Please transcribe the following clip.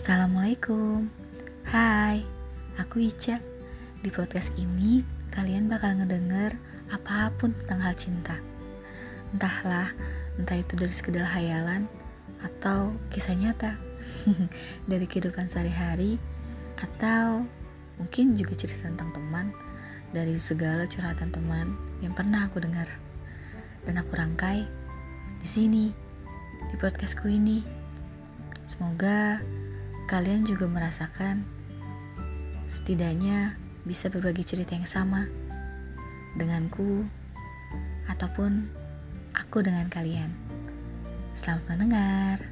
Assalamualaikum. Hai, aku Ica. Di podcast ini kalian bakal ngedenger apa pun tentang hal cinta. Entahlah, entah itu dari sekedar hayalan Atau kisah nyata Dari kehidupan sehari-hari Atau mungkin juga cerita tentang teman Dari segala curhatan teman yang pernah aku dengar. Dan aku rangkai di sini di podcastku ini. Semoga kalian juga merasakan setidaknya bisa berbagi cerita yang sama denganku ataupun aku dengan kalian. Selamat mendengar.